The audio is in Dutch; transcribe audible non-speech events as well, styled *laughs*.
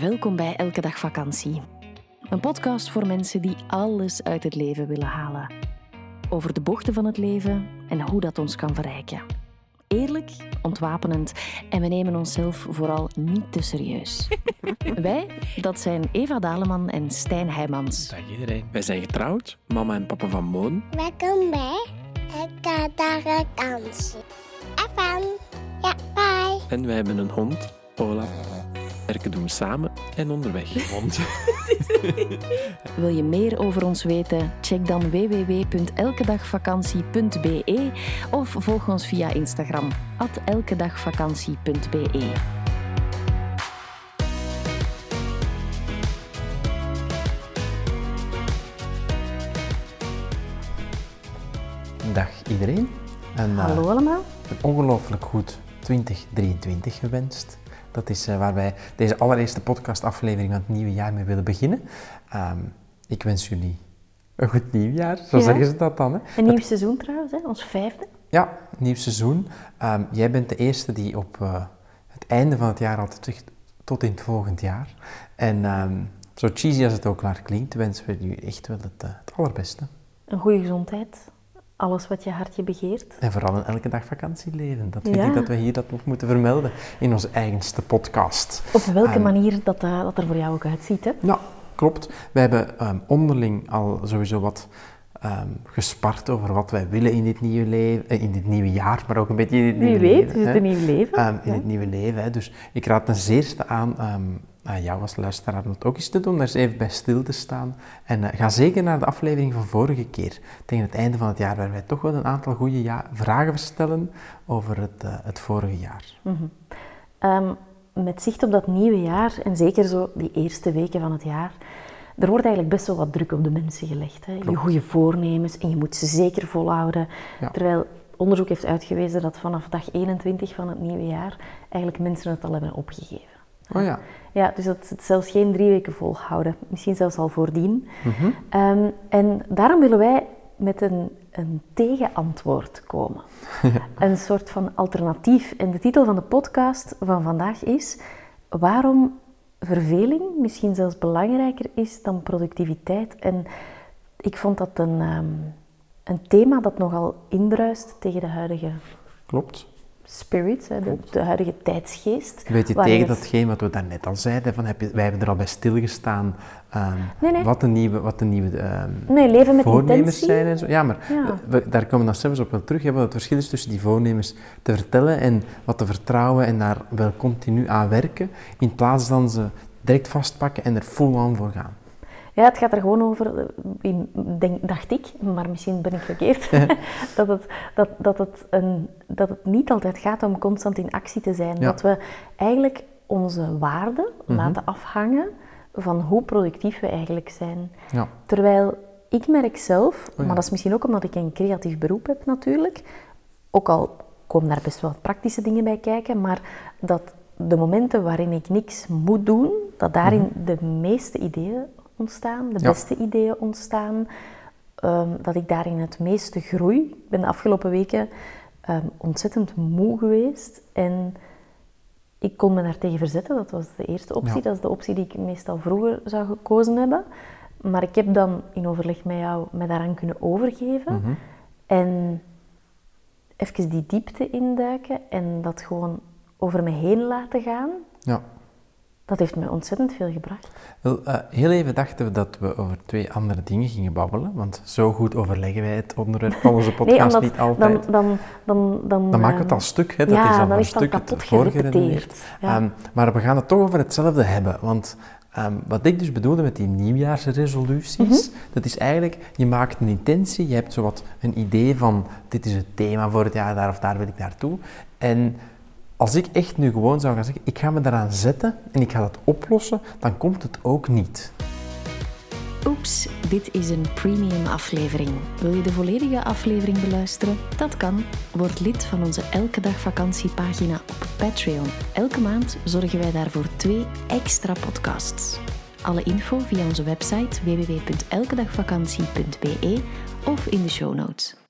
Welkom bij Elke Dag Vakantie. Een podcast voor mensen die alles uit het leven willen halen. Over de bochten van het leven en hoe dat ons kan verrijken. Eerlijk, ontwapenend en we nemen onszelf vooral niet te serieus. *laughs* Wij, dat zijn Eva Daleman en Stijn Heijmans. Dag iedereen. Wij zijn getrouwd, mama en papa van Moon. Welkom bij Elke Dag Vakantie. FM. Ja, bye. En wij hebben een hond, Ola. Werken doen we samen en onderweg. *laughs* Wil je meer over ons weten? Check dan www.elkedagvakantie.be of volg ons via Instagram elkedagvakantie.be. Dag iedereen. En, eh, Hallo allemaal. Een ongelooflijk goed 2023 gewenst. Dat is eh, waar wij deze allereerste podcastaflevering van het nieuwe jaar mee willen beginnen. Ehm, ik wens jullie een goed nieuwjaar, zo Ja. zeggen ze dat dan. Hè? Een nieuw seizoen trouwens, hè? ons vijfde. Ja, nieuw seizoen. Ehm, jij bent de eerste die op eh, het einde van het jaar altijd zegt tot in het volgend jaar. En ehm, zo cheesy als het ook maar klinkt, wensen we jullie echt wel het, eh, het allerbeste. Een goede gezondheid. Alles wat je hartje begeert. En vooral een elke dag vakantieleven. Dat vind Ja. ik dat we hier dat nog moeten vermelden in onze eigenste podcast. Op welke Ehm, manier dat, eh, dat er voor jou ook uitziet. Hè? Ja, klopt. We hebben ehm, onderling al sowieso wat ehm, gespart over wat wij willen in dit nieuwe leven, eh, in dit nieuwe jaar, maar ook een beetje in dit Wie nieuwe weet, leven. is het hè. een nieuw leven? In Ja. het nieuwe leven. Hè. Dus ik raad ten zeerste aan aan jou als luisteraar om het ook eens te doen, daar eens even bij stil te staan. En eh, ga zeker naar de aflevering van vorige keer, tegen het einde van het jaar, waar wij toch wel een aantal goede ja vragen stellen over het, eh, het vorige jaar. Ehm, met zicht op dat nieuwe jaar, en zeker zo die eerste weken van het jaar, er wordt eigenlijk best wel wat druk op de mensen gelegd. Hè? Je goede voornemens en je moet ze zeker volhouden. Ja. Terwijl onderzoek heeft uitgewezen dat vanaf dag 21 van het nieuwe jaar eigenlijk mensen het al hebben opgegeven. Oh ja. Ja, dus dat het zelfs geen drie weken volhouden. Misschien zelfs al voordien. Mhm. Ehm, en daarom willen wij met een, een tegenantwoord komen. *laughs* Een soort van alternatief. En de titel van de podcast van vandaag is... Waarom verveling misschien zelfs belangrijker is dan productiviteit. En ik vond dat een, ehm, een thema dat nogal indruist tegen de huidige Klopt. Spirit, hè, de, de huidige tijdsgeest. Beetje waarin tegen het- datgene wat we daarnet al zeiden, van heb je, wij hebben er al bij stilgestaan ehm, Nee, nee. wat de nieuwe, wat de nieuwe ehm, Nee, leven met voornemens intentie. zijn en zo. Ja, maar Ja. we- daar komen we dan zelfs op wel terug, hè, wat het verschil is tussen die voornemens te vertellen en wat te vertrouwen en daar wel continu aan werken, in plaats dan ze direct vastpakken en er full on voor gaan. Ja, het gaat er gewoon over, eh, denk, dacht ik, maar misschien ben ik verkeerd, *laughs* *laughs* dat, het, dat, dat, het een, dat het niet altijd gaat om constant in actie te zijn. Ja. Dat we eigenlijk onze waarden Mhm. laten afhangen van hoe productief we eigenlijk zijn. Ja, Terwijl ik merk zelf, Oh ja. maar dat is misschien ook omdat ik een creatief beroep heb natuurlijk, ook al komen daar best wel praktische dingen bij kijken, maar dat de momenten waarin ik niks moet doen, dat daarin de meeste ideeën ontstaan, de. Ja. beste ideeën ontstaan, ehm, dat ik daarin het meeste groei. Ik ben de afgelopen weken ehm, ontzettend moe geweest en ik kon me daartegen verzetten. Dat was de eerste optie. Ja. Dat is de optie die ik meestal vroeger zou gekozen hebben. Maar ik heb dan in overleg met jou me daaraan kunnen overgeven. Mhm. En even die diepte induiken en dat gewoon over me heen laten gaan. ja. Dat heeft me ontzettend veel gebracht. Wel, eh, heel even dachten we dat we over twee andere dingen gingen babbelen, want zo goed overleggen wij het onderwerp van onze *laughs* podcast niet altijd. Dan, dan, dan, dan, Dan maken we het al stuk, hè? dat ja, is al een stuk het kapot vorige gerepeteerd. redeneerd. Ja. Ehm, maar we gaan het toch over hetzelfde hebben, want ehm, wat ik dus bedoelde met die nieuwjaarsresoluties, Mhm. dat is eigenlijk, je maakt een intentie, je hebt zowat een idee van, dit is het thema voor het jaar, daar of daar wil ik naartoe. En als ik echt nu gewoon zou gaan zeggen, ik ga me daaraan zetten en ik ga dat oplossen, dan komt het ook niet. Oeps, dit is een premium aflevering. Wil je de volledige aflevering beluisteren? Dat kan. Word lid van onze Elke Dag Vakantiepagina op Patreon. Elke maand zorgen wij daarvoor twee extra podcasts. Alle info via onze website www.elkedagvakantie.be of in de show notes.